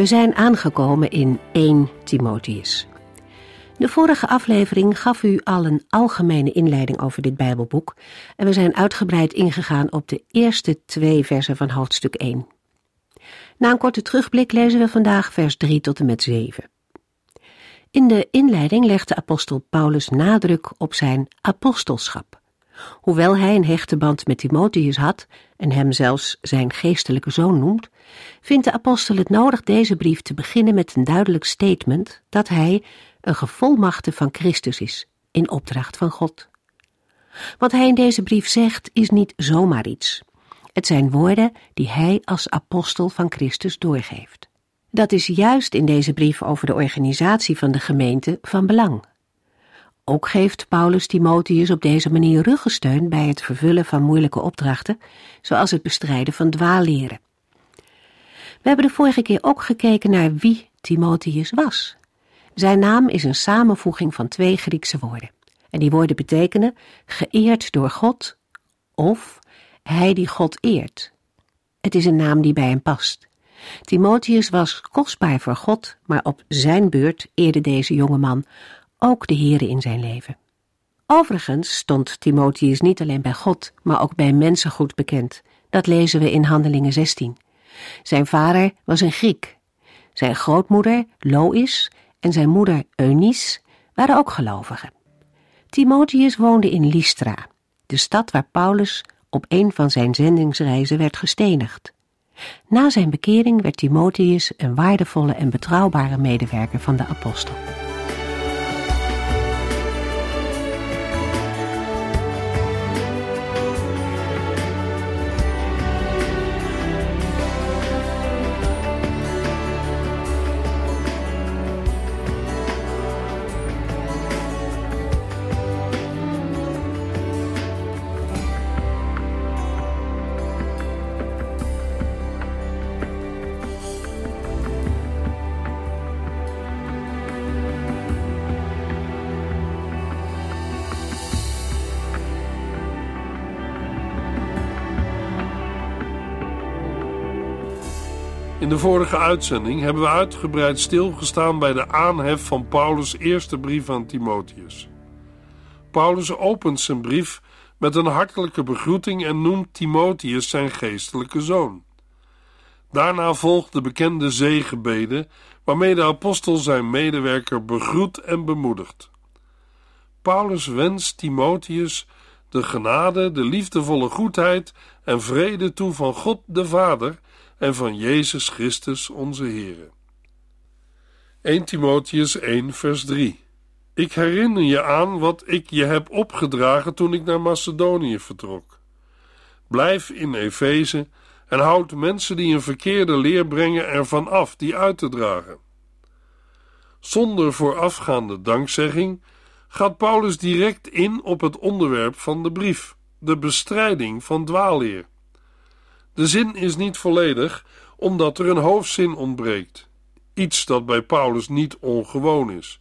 We zijn aangekomen in 1 Timotheus. De vorige aflevering gaf u al een algemene inleiding over dit Bijbelboek en we zijn uitgebreid ingegaan op de eerste twee versen van hoofdstuk 1. Na een korte terugblik lezen we vandaag vers 3 tot en met 7. In de inleiding legt de apostel Paulus nadruk op zijn apostelschap. Hoewel hij een hechte band met Timotheus had en hem zelfs zijn geestelijke zoon noemt, vindt de apostel het nodig deze brief te beginnen met een duidelijk statement dat hij een gevolmachte van Christus is, in opdracht van God. Wat hij in deze brief zegt is niet zomaar iets. Het zijn woorden die hij als apostel van Christus doorgeeft. Dat is juist in deze brief over de organisatie van de gemeente van belang. Ook geeft Paulus Timotheus op deze manier ruggesteun bij het vervullen van moeilijke opdrachten, zoals het bestrijden van dwaalleren. We hebben de vorige keer ook gekeken naar wie Timotheus was. Zijn naam is een samenvoeging van twee Griekse woorden. En die woorden betekenen geëerd door God of hij die God eert. Het is een naam die bij hem past. Timotheus was kostbaar voor God, maar op zijn beurt eerde deze jonge man ook de Here in zijn leven. Overigens stond Timotheus niet alleen bij God, maar ook bij mensen goed bekend. Dat lezen we in Handelingen 16. Zijn vader was een Griek. Zijn grootmoeder, Lois, en zijn moeder, Eunice, waren ook gelovigen. Timotheus woonde in Lystra, de stad waar Paulus op een van zijn zendingsreizen werd gestenigd. Na zijn bekering werd Timotheus een waardevolle en betrouwbare medewerker van de apostel. De vorige uitzending hebben we uitgebreid stilgestaan bij de aanhef van Paulus' eerste brief aan Timotheus. Paulus opent zijn brief met een hartelijke begroeting en noemt Timotheus zijn geestelijke zoon. Daarna volgt de bekende zegenbede waarmee de apostel zijn medewerker begroet en bemoedigt. Paulus wenst Timotheus de genade, de liefdevolle goedheid en vrede toe van God de Vader en van Jezus Christus onze Heer. 1 Timotheus 1 vers 3 Ik herinner je aan wat ik je heb opgedragen toen ik naar Macedonië vertrok. Blijf in Efeze en houd mensen die een verkeerde leer brengen ervan af die uit te dragen. Zonder voorafgaande dankzegging gaat Paulus direct in op het onderwerp van de brief, de bestrijding van dwaalleer. De zin is niet volledig, omdat er een hoofdzin ontbreekt, iets dat bij Paulus niet ongewoon is.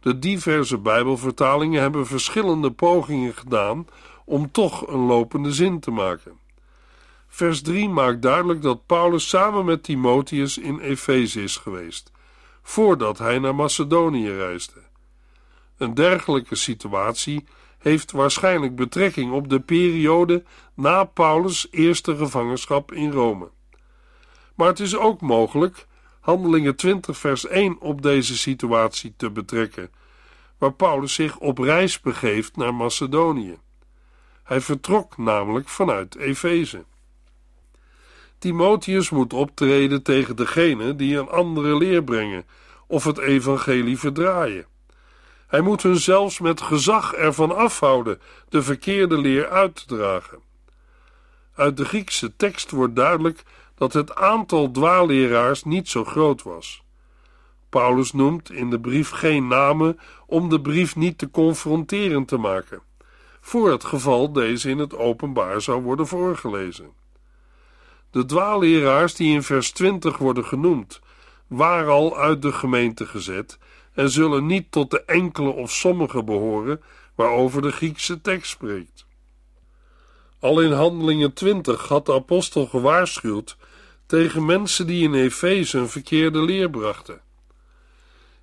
De diverse Bijbelvertalingen hebben verschillende pogingen gedaan om toch een lopende zin te maken. Vers 3 maakt duidelijk dat Paulus samen met Timotheus in Efeze is geweest, voordat hij naar Macedonië reisde. Een dergelijke situatie heeft waarschijnlijk betrekking op de periode na Paulus' eerste gevangenschap in Rome. Maar het is ook mogelijk Handelingen 20 vers 1 op deze situatie te betrekken, waar Paulus zich op reis begeeft naar Macedonië. Hij vertrok namelijk vanuit Efeze. Timotheus moet optreden tegen degene die een andere leer brengen of het evangelie verdraaien. Hij moet hun zelfs met gezag ervan afhouden de verkeerde leer uit te dragen. Uit de Griekse tekst wordt duidelijk dat het aantal dwaalleraars niet zo groot was. Paulus noemt in de brief geen namen om de brief niet te confronterend te maken, voor het geval deze in het openbaar zou worden voorgelezen. De dwaalleraars die in vers 20 worden genoemd, waren al uit de gemeente gezet en zullen niet tot de enkele of sommige behoren waarover de Griekse tekst spreekt. Al in Handelingen 20 had de apostel gewaarschuwd tegen mensen die in Efeze een verkeerde leer brachten.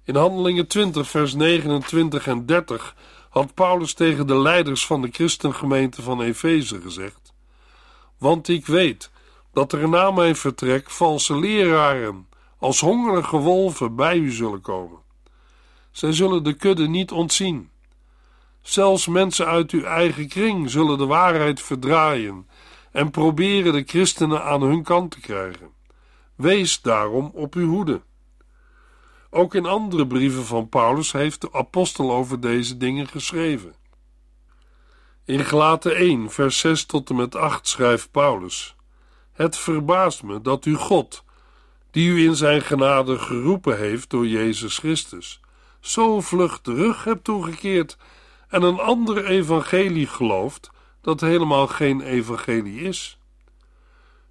In Handelingen 20, vers 29 en 30 had Paulus tegen de leiders van de christengemeente van Efeze gezegd: Want ik weet dat er na mijn vertrek valse leraren als hongerige wolven bij u zullen komen. Zij zullen de kudde niet ontzien. Zelfs mensen uit uw eigen kring zullen de waarheid verdraaien en proberen de christenen aan hun kant te krijgen. Wees daarom op uw hoede. Ook in andere brieven van Paulus heeft de apostel over deze dingen geschreven. In Gelaten 1, vers 6 tot en met 8 schrijft Paulus: Het verbaast me dat u God, die u in zijn genade geroepen heeft door Jezus Christus, zo vlug de rug hebt toegekeerd en een ander evangelie gelooft dat helemaal geen evangelie is.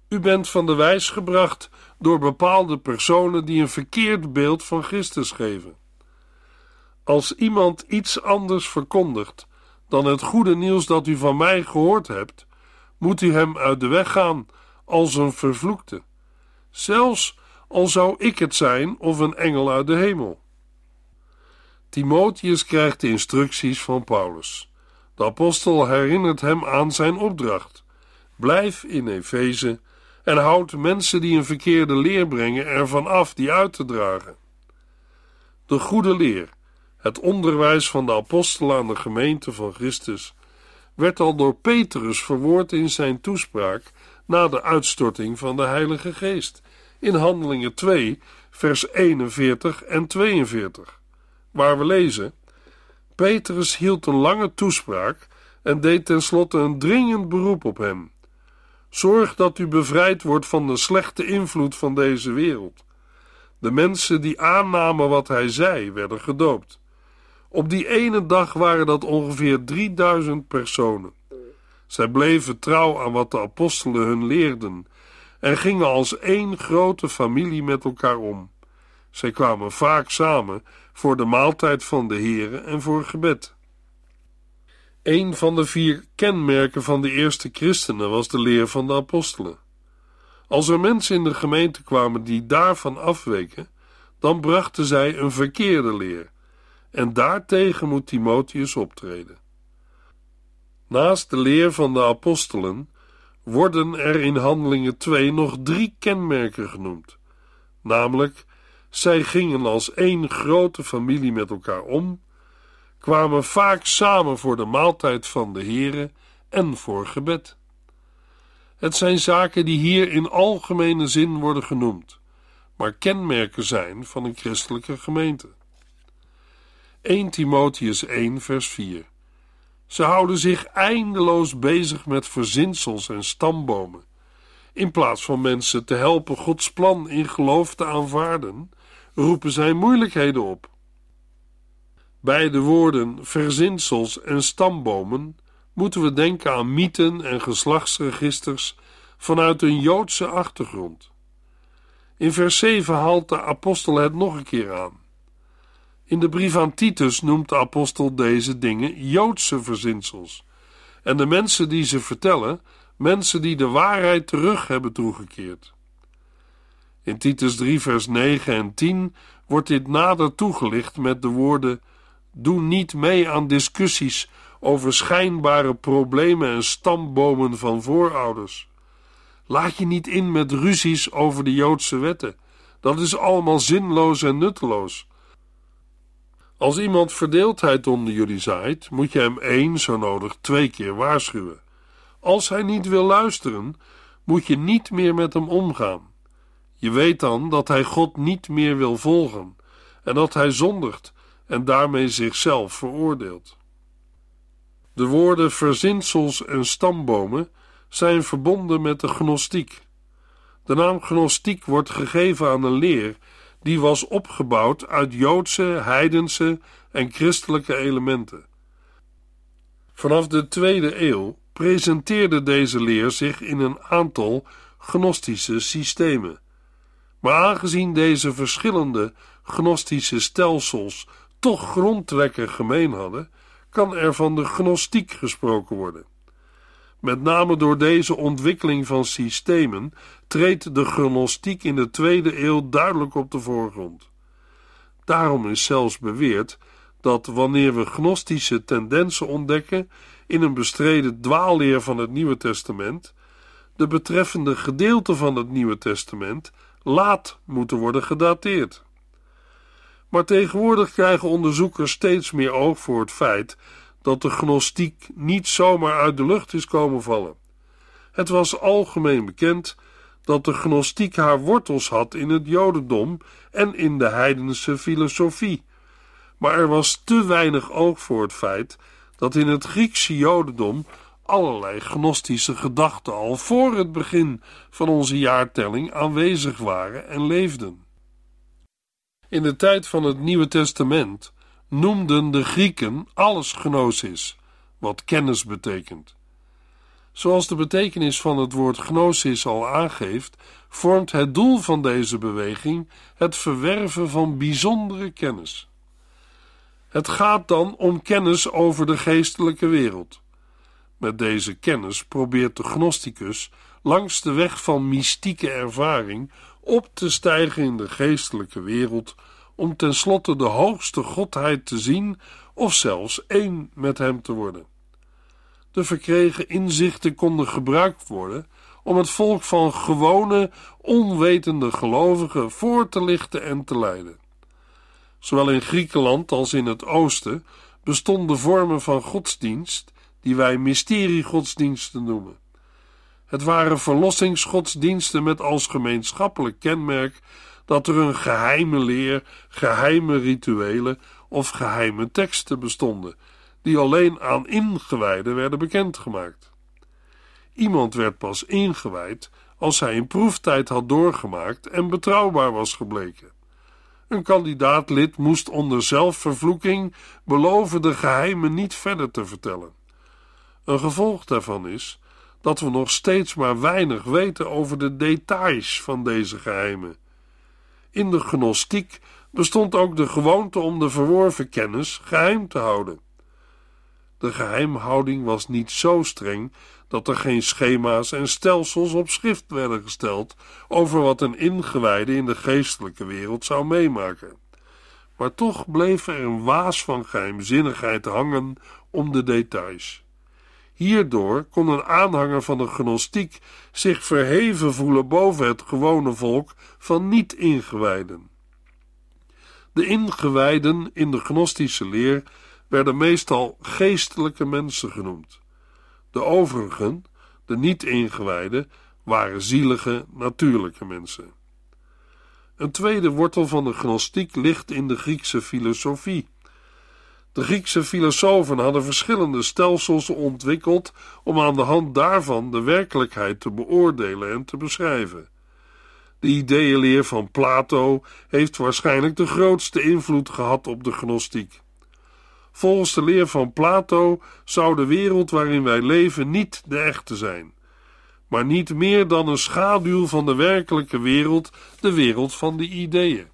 U bent van de wijs gebracht door bepaalde personen die een verkeerd beeld van Christus geven. Als iemand iets anders verkondigt dan het goede nieuws dat u van mij gehoord hebt, moet u hem uit de weg gaan als een vervloekte, zelfs al zou ik het zijn of een engel uit de hemel. Timotheus krijgt de instructies van Paulus. De apostel herinnert hem aan zijn opdracht. Blijf in Efeze en houd mensen die een verkeerde leer brengen ervan af die uit te dragen. De goede leer, het onderwijs van de apostel aan de gemeente van Christus, werd al door Petrus verwoord in zijn toespraak na de uitstorting van de Heilige Geest in Handelingen 2, vers 41 en 42, waar we lezen: Petrus hield een lange toespraak en deed tenslotte een dringend beroep op hem. Zorg dat u bevrijd wordt van de slechte invloed van deze wereld. De mensen die aannamen wat hij zei, werden gedoopt. Op die ene dag waren dat ongeveer 3000 personen. Zij bleven trouw aan wat de apostelen hun leerden en gingen als één grote familie met elkaar om. Zij kwamen vaak samen voor de maaltijd van de Here en voor gebed. Een van de vier kenmerken van de eerste christenen was de leer van de apostelen. Als er mensen in de gemeente kwamen die daarvan afweken, dan brachten zij een verkeerde leer, en daartegen moet Timotheus optreden. Naast de leer van de apostelen worden er in Handelingen 2 nog drie kenmerken genoemd, namelijk zij gingen als één grote familie met elkaar om, kwamen vaak samen voor de maaltijd van de Here en voor gebed. Het zijn zaken die hier in algemene zin worden genoemd, maar kenmerken zijn van een christelijke gemeente. 1 Timotheus 1 vers 4 Ze houden zich eindeloos bezig met verzinsels en stambomen. In plaats van mensen te helpen Gods plan in geloof te aanvaarden, roepen zij moeilijkheden op. Bij de woorden verzinsels en stambomen moeten we denken aan mythen en geslachtsregisters vanuit een Joodse achtergrond. In vers 7 haalt de apostel het nog een keer aan. In de brief aan Titus noemt de apostel deze dingen Joodse verzinsels. En de mensen die ze vertellen, mensen die de waarheid terug hebben toegekeerd. In Titus 3, vers 9 en 10 wordt dit nader toegelicht met de woorden: Doe niet mee aan discussies over schijnbare problemen en stambomen van voorouders. Laat je niet in met ruzies over de Joodse wetten. Dat is allemaal zinloos en nutteloos. Als iemand verdeeldheid onder jullie zaait, moet je hem één, zo nodig twee keer waarschuwen. Als hij niet wil luisteren, moet je niet meer met hem omgaan. Je weet dan dat hij God niet meer wil volgen en dat hij zondigt en daarmee zichzelf veroordeelt. De woorden verzinsels en stambomen zijn verbonden met de gnostiek. De naam gnostiek wordt gegeven aan een leer die was opgebouwd uit Joodse, heidense en christelijke elementen. Vanaf de tweede eeuw presenteerde deze leer zich in een aantal gnostische systemen. Maar aangezien deze verschillende gnostische stelsels toch grondtrekken gemeen hadden, kan er van de gnostiek gesproken worden. Met name door deze ontwikkeling van systemen treedt de gnostiek in de tweede eeuw duidelijk op de voorgrond. Daarom is zelfs beweerd dat wanneer we gnostische tendensen ontdekken in een bestreden dwaalleer van het Nieuwe Testament, de betreffende gedeelten van het Nieuwe Testament laat moeten worden gedateerd. Maar tegenwoordig krijgen onderzoekers steeds meer oog voor het feit dat de gnostiek niet zomaar uit de lucht is komen vallen. Het was algemeen bekend dat de gnostiek haar wortels had in het Jodendom en in de heidense filosofie. Maar er was te weinig oog voor het feit dat in het Griekse Jodendom allerlei gnostische gedachten al voor het begin van onze jaartelling aanwezig waren en leefden. In de tijd van het Nieuwe Testament noemden de Grieken alles gnosis, wat kennis betekent. Zoals de betekenis van het woord gnosis al aangeeft, vormt het doel van deze beweging het verwerven van bijzondere kennis. Het gaat dan om kennis over de geestelijke wereld. Met deze kennis probeert de gnosticus langs de weg van mystieke ervaring op te stijgen in de geestelijke wereld om tenslotte de hoogste godheid te zien of zelfs één met hem te worden. De verkregen inzichten konden gebruikt worden om het volk van gewone, onwetende gelovigen voor te lichten en te leiden. Zowel in Griekenland als in het oosten bestonden vormen van godsdienst die wij mysteriegodsdiensten noemen. Het waren verlossingsgodsdiensten met als gemeenschappelijk kenmerk dat er een geheime leer, geheime rituelen of geheime teksten bestonden, die alleen aan ingewijden werden bekendgemaakt. Iemand werd pas ingewijd als hij een proeftijd had doorgemaakt en betrouwbaar was gebleken. Een kandidaatlid moest onder zelfvervloeking beloven de geheimen niet verder te vertellen. Een gevolg daarvan is dat we nog steeds maar weinig weten over de details van deze geheimen in de gnostiek bestond ook de gewoonte om de verworven kennis geheim te houden. De geheimhouding was niet zo streng dat er geen schema's en stelsels op schrift werden gesteld over wat een ingewijde in de geestelijke wereld zou meemaken. Maar toch bleef er een waas van geheimzinnigheid hangen om de details. Hierdoor kon een aanhanger van de gnostiek zich verheven voelen boven het gewone volk van niet-ingewijden. De ingewijden in de gnostische leer werden meestal geestelijke mensen genoemd. De overigen, de niet-ingewijden, waren zielige, natuurlijke mensen. Een tweede wortel van de gnostiek ligt in de Griekse filosofie. De Griekse filosofen hadden verschillende stelsels ontwikkeld om aan de hand daarvan de werkelijkheid te beoordelen en te beschrijven. De ideeënleer van Plato heeft waarschijnlijk de grootste invloed gehad op de gnostiek. Volgens de leer van Plato zou de wereld waarin wij leven niet de echte zijn, maar niet meer dan een schaduw van de werkelijke wereld, de wereld van de ideeën.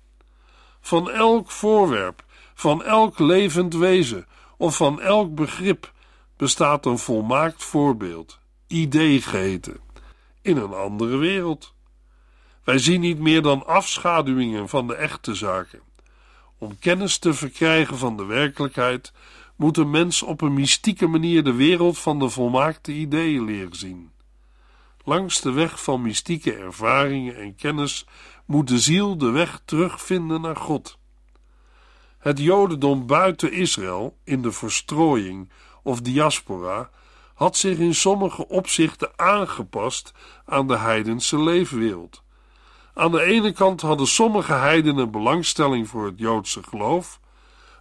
Van elk voorwerp van elk levend wezen of van elk begrip bestaat een volmaakt voorbeeld, idee geheten, in een andere wereld. Wij zien niet meer dan afschaduwingen van de echte zaken. Om kennis te verkrijgen van de werkelijkheid moet een mens op een mystieke manier de wereld van de volmaakte ideeën leren zien. Langs de weg van mystieke ervaringen en kennis moet de ziel de weg terugvinden naar God. Het Jodendom buiten Israël, in de verstrooiing of diaspora, had zich in sommige opzichten aangepast aan de heidense leefwereld. Aan de ene kant hadden sommige heidenen belangstelling voor het Joodse geloof,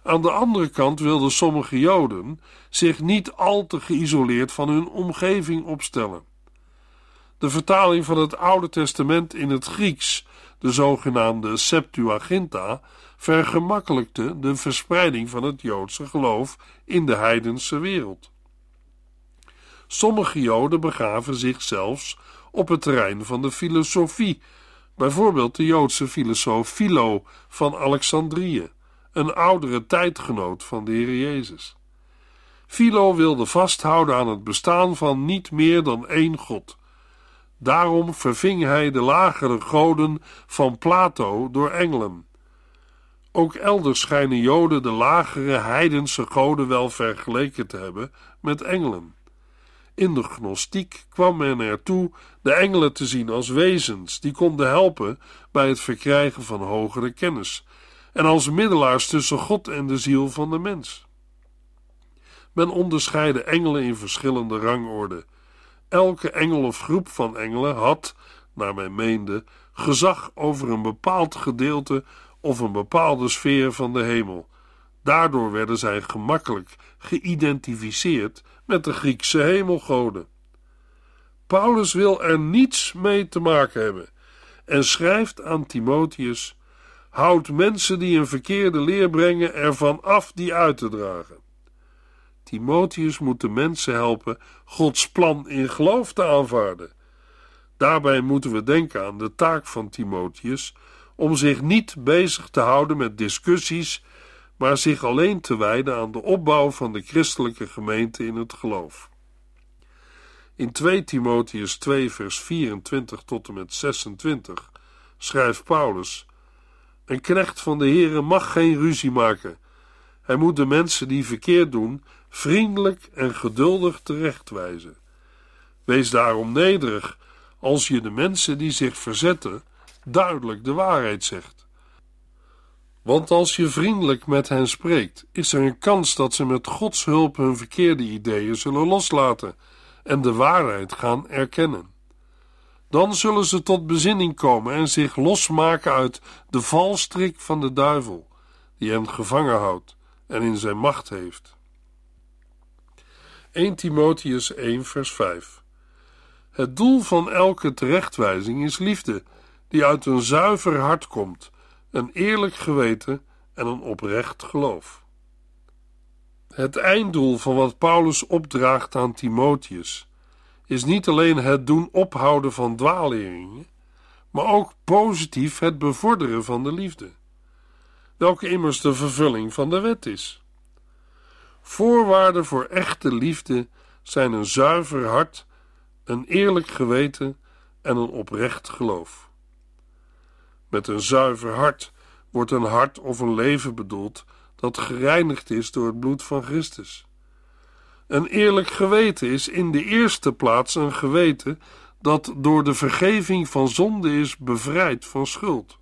aan de andere kant wilden sommige Joden zich niet al te geïsoleerd van hun omgeving opstellen. De vertaling van het Oude Testament in het Grieks, de zogenaamde Septuaginta, vergemakkelijkte de verspreiding van het Joodse geloof in de heidense wereld. Sommige Joden begaven zich zelfs op het terrein van de filosofie, bijvoorbeeld de Joodse filosoof Philo van Alexandrië, een oudere tijdgenoot van de Heer Jezus. Philo wilde vasthouden aan het bestaan van niet meer dan één God. Daarom verving hij de lagere goden van Plato door engelen. Ook elders schijnen Joden de lagere heidense goden wel vergeleken te hebben met engelen. In de gnostiek kwam men ertoe de engelen te zien als wezens die konden helpen bij het verkrijgen van hogere kennis en als middelaars tussen God en de ziel van de mens. Men onderscheidde engelen in verschillende rangorden. Elke engel of groep van engelen had, naar men meende, gezag over een bepaald gedeelte of een bepaalde sfeer van de hemel. Daardoor werden zij gemakkelijk geïdentificeerd met de Griekse hemelgoden. Paulus wil er niets mee te maken hebben en schrijft aan Timotheus: Houd mensen die een verkeerde leer brengen ervan af die uit te dragen. Timotheus moet de mensen helpen Gods plan in geloof te aanvaarden. Daarbij moeten we denken aan de taak van Timotheus om zich niet bezig te houden met discussies, maar zich alleen te wijden aan de opbouw van de christelijke gemeente in het geloof. In 2 Timotheus 2, vers 24 tot en met 26 schrijft Paulus: Een knecht van de Heere mag geen ruzie maken. Hij moet de mensen die verkeerd doen vriendelijk en geduldig terechtwijzen. Wees daarom nederig als je de mensen die zich verzetten duidelijk de waarheid zegt. Want als je vriendelijk met hen spreekt, is er een kans dat ze met Gods hulp hun verkeerde ideeën zullen loslaten en de waarheid gaan erkennen. Dan zullen ze tot bezinning komen en zich losmaken uit de valstrik van de duivel, die hen gevangen houdt en in zijn macht heeft. 1 Timotheus 1 vers 5 Het doel van elke terechtwijzing is liefde, die uit een zuiver hart komt, een eerlijk geweten en een oprecht geloof. Het einddoel van wat Paulus opdraagt aan Timotheus is niet alleen het doen ophouden van dwaaleringen, maar ook positief het bevorderen van de liefde, welke immers de vervulling van de wet is. Voorwaarden voor echte liefde zijn een zuiver hart, een eerlijk geweten en een oprecht geloof. Met een zuiver hart wordt een hart of een leven bedoeld dat gereinigd is door het bloed van Christus. Een eerlijk geweten is in de eerste plaats een geweten dat door de vergeving van zonde is bevrijd van schuld.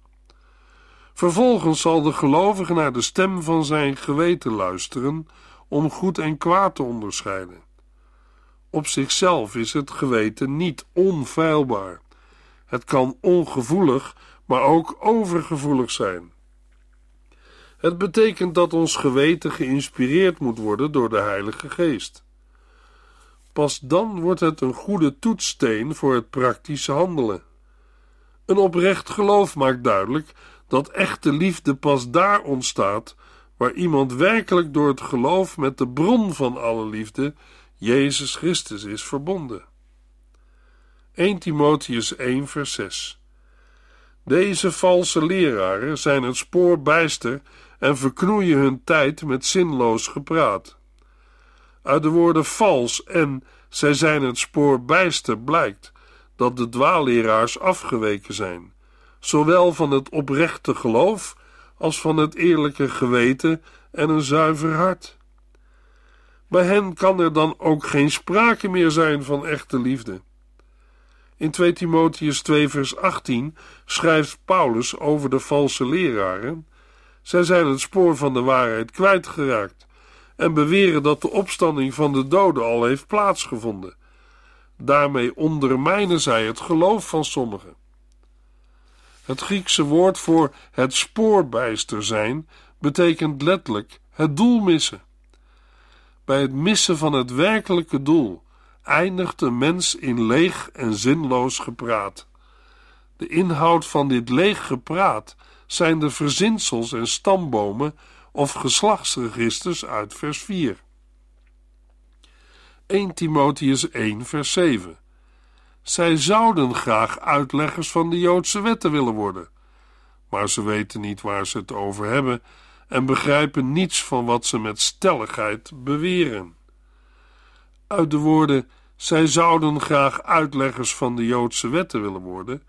Vervolgens zal de gelovige naar de stem van zijn geweten luisteren om goed en kwaad te onderscheiden. Op zichzelf is het geweten niet onfeilbaar. Het kan ongevoelig, maar ook overgevoelig zijn. Het betekent dat ons geweten geïnspireerd moet worden door de Heilige Geest. Pas dan wordt het een goede toetssteen voor het praktische handelen. Een oprecht geloof maakt duidelijk dat echte liefde pas daar ontstaat waar iemand werkelijk door het geloof met de bron van alle liefde, Jezus Christus, is verbonden. 1 Timotheus 1 vers 6 Deze valse leraren zijn het spoor bijster en verknoeien hun tijd met zinloos gepraat. Uit de woorden vals en zij zijn het spoor bijster blijkt dat de dwaalleraars afgeweken zijn, zowel van het oprechte geloof als van het eerlijke geweten en een zuiver hart. Bij hen kan er dan ook geen sprake meer zijn van echte liefde. In 2 Timotheus 2 vers 18 schrijft Paulus over de valse leraren: zij zijn het spoor van de waarheid kwijtgeraakt en beweren dat de opstanding van de doden al heeft plaatsgevonden. Daarmee ondermijnen zij het geloof van sommigen. Het Griekse woord voor het spoorbijster zijn betekent letterlijk het doel missen. Bij het missen van het werkelijke doel eindigt de mens in leeg en zinloos gepraat. De inhoud van dit leeg gepraat zijn de verzinsels en stambomen of geslachtsregisters uit vers 4. 1 Timotheus 1 vers 7 Zij zouden graag uitleggers van de Joodse wetten willen worden, maar ze weten niet waar ze het over hebben en begrijpen niets van wat ze met stelligheid beweren. Uit de woorden zij zouden graag uitleggers van de Joodse wetten willen worden,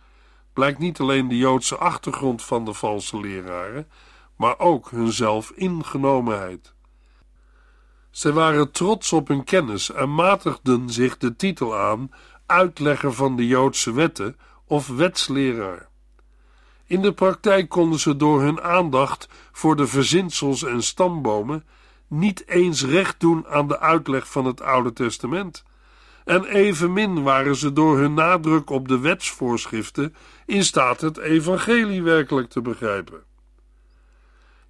blijkt niet alleen de Joodse achtergrond van de valse leraren, maar ook hun zelfingenomenheid. Zij waren trots op hun kennis en matigden zich de titel aan uitlegger van de Joodse wetten of wetsleraar. In de praktijk konden ze door hun aandacht voor de verzinsels en stambomen niet eens recht doen aan de uitleg van het Oude Testament. En evenmin waren ze door hun nadruk op de wetsvoorschriften in staat het evangelie werkelijk te begrijpen.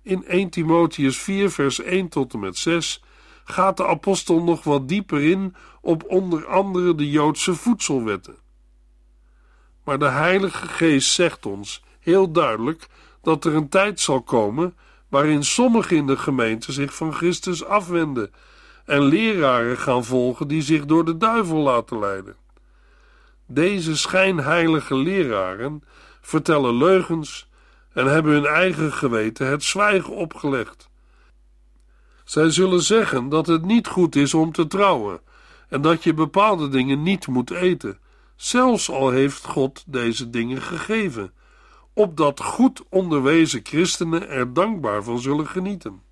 In 1 Timotheus 4 vers 1 tot en met 6 gaat de apostel nog wat dieper in op onder andere de Joodse voedselwetten. Maar de Heilige Geest zegt ons heel duidelijk dat er een tijd zal komen waarin sommigen in de gemeente zich van Christus afwenden en leraren gaan volgen die zich door de duivel laten leiden. Deze schijnheilige leraren vertellen leugens en hebben hun eigen geweten het zwijgen opgelegd. Zij zullen zeggen dat het niet goed is om te trouwen en dat je bepaalde dingen niet moet eten, zelfs al heeft God deze dingen gegeven opdat goed onderwezen christenen er dankbaar van zullen genieten.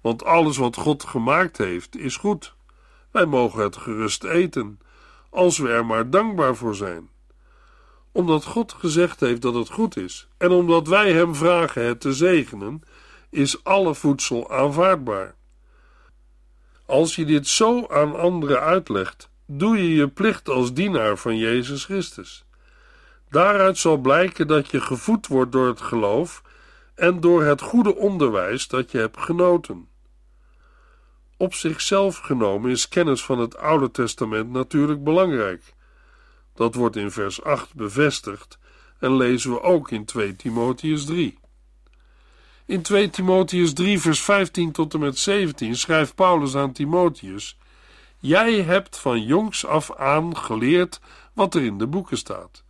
Want alles wat God gemaakt heeft, is goed. Wij mogen het gerust eten, als we er maar dankbaar voor zijn. Omdat God gezegd heeft dat het goed is, en omdat wij Hem vragen het te zegenen, is alle voedsel aanvaardbaar. Als je dit zo aan anderen uitlegt, doe je je plicht als dienaar van Jezus Christus. Daaruit zal blijken dat je gevoed wordt door het geloof en door het goede onderwijs dat je hebt genoten. Op zichzelf genomen is kennis van het Oude Testament natuurlijk belangrijk. Dat wordt in vers 8 bevestigd en lezen we ook in 2 Timotheus 3. In 2 Timotheus 3, vers 15 tot en met 17 schrijft Paulus aan Timotheus: Jij hebt van jongs af aan geleerd wat er in de boeken staat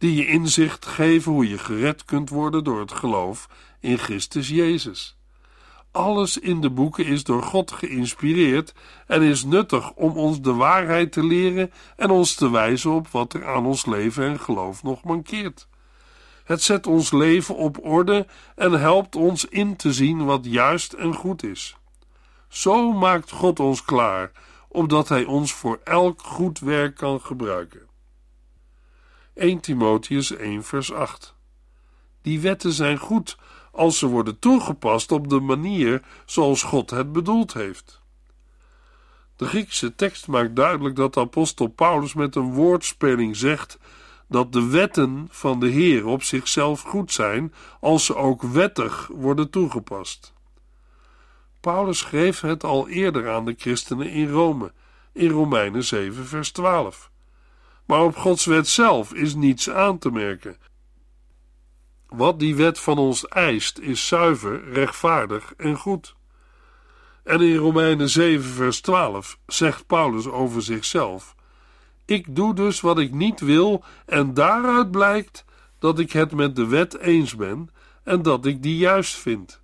die je inzicht geven hoe je gered kunt worden door het geloof in Christus Jezus. Alles in de boeken is door God geïnspireerd en is nuttig om ons de waarheid te leren en ons te wijzen op wat er aan ons leven en geloof nog mankeert. Het zet ons leven op orde en helpt ons in te zien wat juist en goed is. Zo maakt God ons klaar, opdat Hij ons voor elk goed werk kan gebruiken. 1 Timotheus 1 vers 8. Die wetten zijn goed als ze worden toegepast op de manier zoals God het bedoeld heeft. De Griekse tekst maakt duidelijk dat apostel Paulus met een woordspeling zegt dat de wetten van de Heer op zichzelf goed zijn als ze ook wettig worden toegepast. Paulus schreef het al eerder aan de christenen in Rome, in Romeinen 7 vers 12 maar op Gods wet zelf is niets aan te merken. Wat die wet van ons eist, is zuiver, rechtvaardig en goed. En in Romeinen 7, vers 12 zegt Paulus over zichzelf: Ik doe dus wat ik niet wil, en daaruit blijkt dat ik het met de wet eens ben en dat ik die juist vind.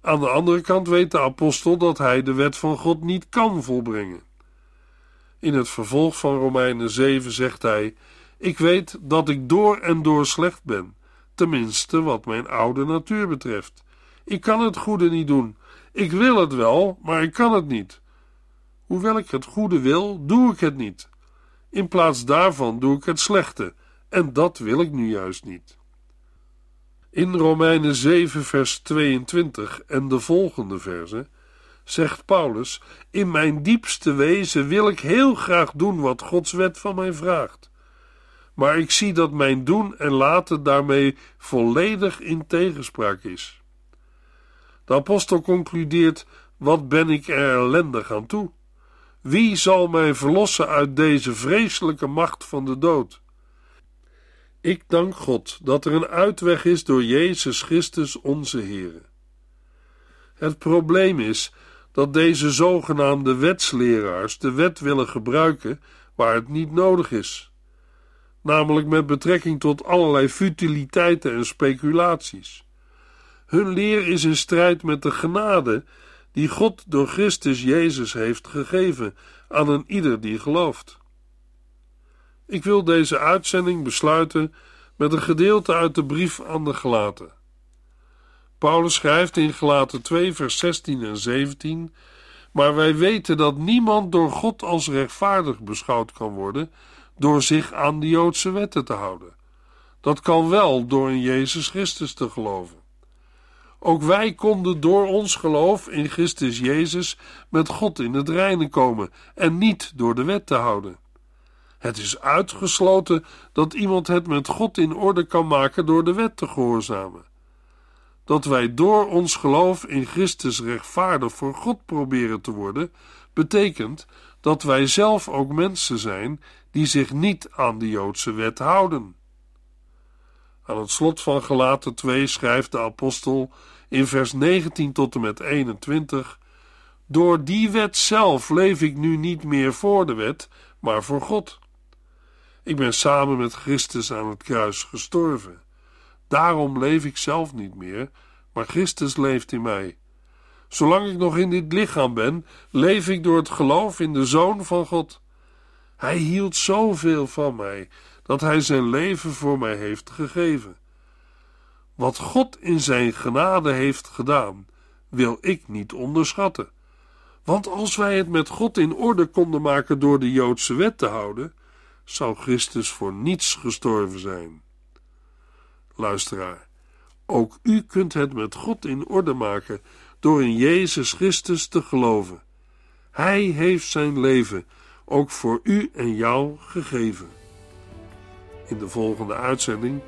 Aan de andere kant weet de apostel dat hij de wet van God niet kan volbrengen. In het vervolg van Romeinen 7 zegt hij: Ik weet dat ik door en door slecht ben, tenminste wat mijn oude natuur betreft. Ik kan het goede niet doen. Ik wil het wel, maar ik kan het niet. Hoewel ik het goede wil, doe ik het niet. In plaats daarvan doe ik het slechte, en dat wil ik nu juist niet. In Romeinen 7, vers 22 en de volgende verse zegt Paulus: In mijn diepste wezen wil ik heel graag doen wat Gods wet van mij vraagt. Maar ik zie dat mijn doen en laten daarmee volledig in tegenspraak is. De apostel concludeert: Wat ben ik er ellendig aan toe? Wie zal mij verlossen uit deze vreselijke macht van de dood? Ik dank God dat er een uitweg is door Jezus Christus onze Heer. Het probleem is dat deze zogenaamde wetsleraars de wet willen gebruiken waar het niet nodig is, namelijk met betrekking tot allerlei futiliteiten en speculaties. Hun leer is in strijd met de genade die God door Christus Jezus heeft gegeven aan een ieder die gelooft. Ik wil deze uitzending besluiten met een gedeelte uit de brief aan de Gelaten. Paulus schrijft in Gelaten 2, vers 16 en 17: Maar wij weten dat niemand door God als rechtvaardig beschouwd kan worden door zich aan de Joodse wetten te houden. Dat kan wel door in Jezus Christus te geloven. Ook wij konden door ons geloof in Christus Jezus met God in het reinen komen en niet door de wet te houden. Het is uitgesloten dat iemand het met God in orde kan maken door de wet te gehoorzamen. Dat wij door ons geloof in Christus rechtvaardig voor God proberen te worden, betekent dat wij zelf ook mensen zijn die zich niet aan de Joodse wet houden. Aan het slot van Gelaten 2 schrijft de apostel in vers 19 tot en met 21: Door die wet zelf leef ik nu niet meer voor de wet, maar voor God. Ik ben samen met Christus aan het kruis gestorven. Daarom leef ik zelf niet meer, maar Christus leeft in mij. Zolang ik nog in dit lichaam ben, leef ik door het geloof in de Zoon van God. Hij hield zoveel van mij dat hij zijn leven voor mij heeft gegeven. Wat God in zijn genade heeft gedaan, wil ik niet onderschatten. Want als wij het met God in orde konden maken door de Joodse wet te houden, zou Christus voor niets gestorven zijn. Luisteraar, ook u kunt het met God in orde maken door in Jezus Christus te geloven. Hij heeft zijn leven ook voor u en jou gegeven. In de volgende uitzending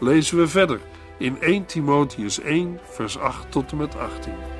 lezen we verder in 1 Timotheus 1, vers 8 tot en met 18.